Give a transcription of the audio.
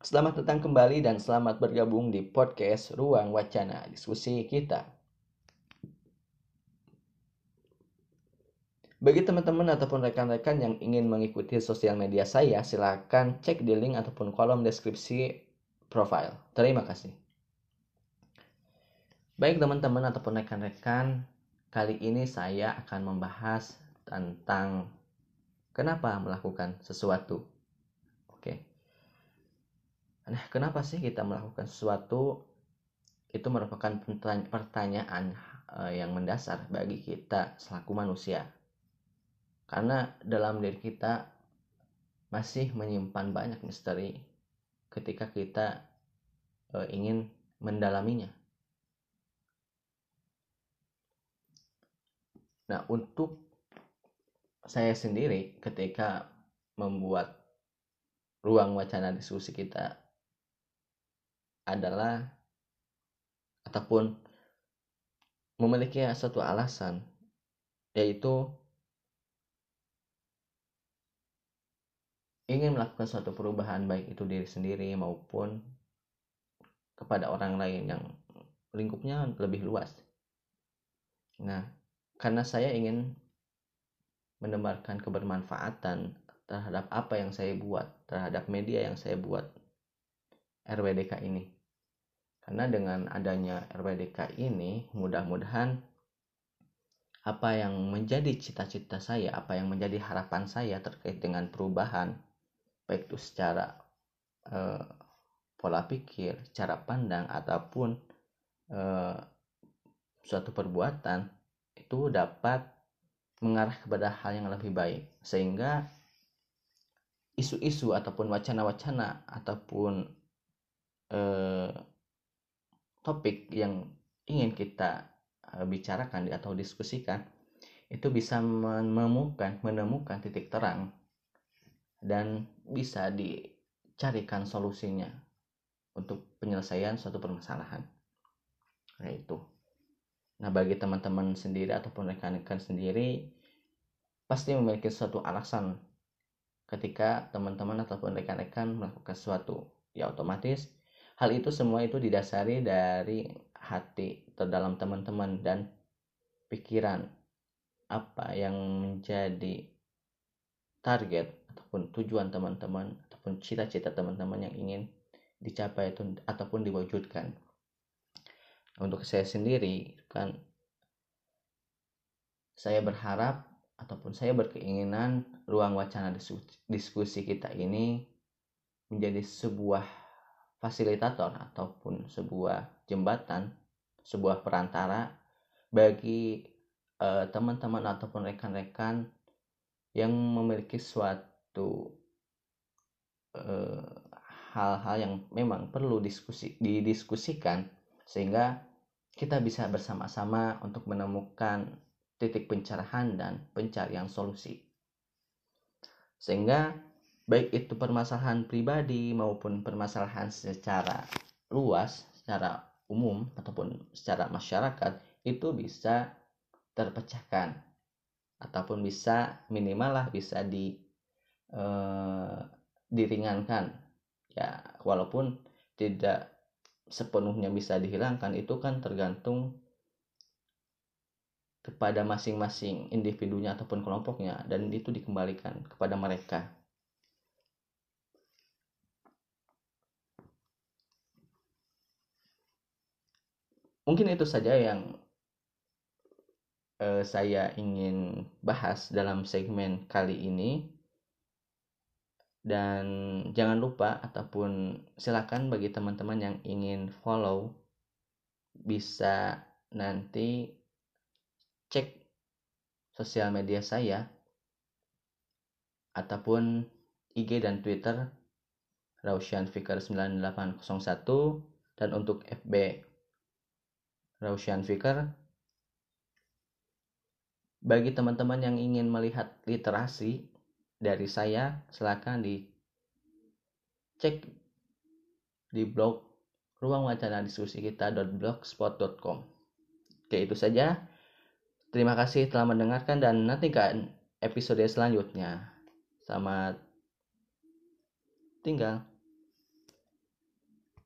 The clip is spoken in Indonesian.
Selamat datang kembali dan selamat bergabung di podcast Ruang Wacana Diskusi kita. Bagi teman-teman ataupun rekan-rekan yang ingin mengikuti sosial media saya, silakan cek di link ataupun kolom deskripsi profile. Terima kasih. Baik teman-teman ataupun rekan-rekan, kali ini saya akan membahas tentang kenapa melakukan sesuatu. Nah, kenapa sih kita melakukan sesuatu? Itu merupakan pertanyaan eh, yang mendasar bagi kita selaku manusia. Karena dalam diri kita masih menyimpan banyak misteri ketika kita eh, ingin mendalaminya. Nah, untuk saya sendiri ketika membuat ruang wacana diskusi kita adalah ataupun memiliki satu alasan yaitu ingin melakukan suatu perubahan baik itu diri sendiri maupun kepada orang lain yang lingkupnya lebih luas. Nah, karena saya ingin menebarkan kebermanfaatan terhadap apa yang saya buat, terhadap media yang saya buat RWDK ini. Karena dengan adanya RWDK ini, mudah-mudahan apa yang menjadi cita-cita saya, apa yang menjadi harapan saya terkait dengan perubahan, baik itu secara eh, pola pikir, cara pandang, ataupun eh, suatu perbuatan, itu dapat mengarah kepada hal yang lebih baik. Sehingga isu-isu ataupun wacana-wacana ataupun eh, topik yang ingin kita uh, bicarakan atau diskusikan itu bisa menemukan menemukan titik terang dan bisa dicarikan solusinya untuk penyelesaian suatu permasalahan. Nah itu. Nah bagi teman-teman sendiri ataupun rekan-rekan sendiri pasti memiliki suatu alasan ketika teman-teman ataupun rekan-rekan melakukan sesuatu. Ya otomatis Hal itu semua itu didasari dari hati terdalam teman-teman dan pikiran apa yang menjadi target ataupun tujuan teman-teman ataupun cita-cita teman-teman yang ingin dicapai itu ataupun diwujudkan. Untuk saya sendiri kan saya berharap ataupun saya berkeinginan ruang wacana diskusi kita ini menjadi sebuah fasilitator ataupun sebuah jembatan, sebuah perantara bagi uh, teman-teman ataupun rekan-rekan yang memiliki suatu eh, hal-hal yang memang perlu diskusi didiskusikan sehingga kita bisa bersama-sama untuk menemukan titik pencerahan dan pencarian solusi. Sehingga baik itu permasalahan pribadi maupun permasalahan secara luas, secara umum ataupun secara masyarakat itu bisa terpecahkan. Ataupun bisa minimal lah bisa di eh, diringankan. Ya walaupun tidak sepenuhnya bisa dihilangkan itu kan tergantung kepada masing-masing individunya ataupun kelompoknya dan itu dikembalikan kepada mereka mungkin itu saja yang uh, saya ingin bahas dalam segmen kali ini. Dan jangan lupa ataupun silakan bagi teman-teman yang ingin follow bisa nanti cek sosial media saya ataupun IG dan Twitter Raushan Fikar 9801 dan untuk FB Raushan Fikar. Bagi teman-teman yang ingin melihat literasi dari saya, silakan dicek di blog ruang wacana diskusi kita .blogspot.com. Oke, itu saja. Terima kasih telah mendengarkan dan nantikan episode selanjutnya. Selamat tinggal.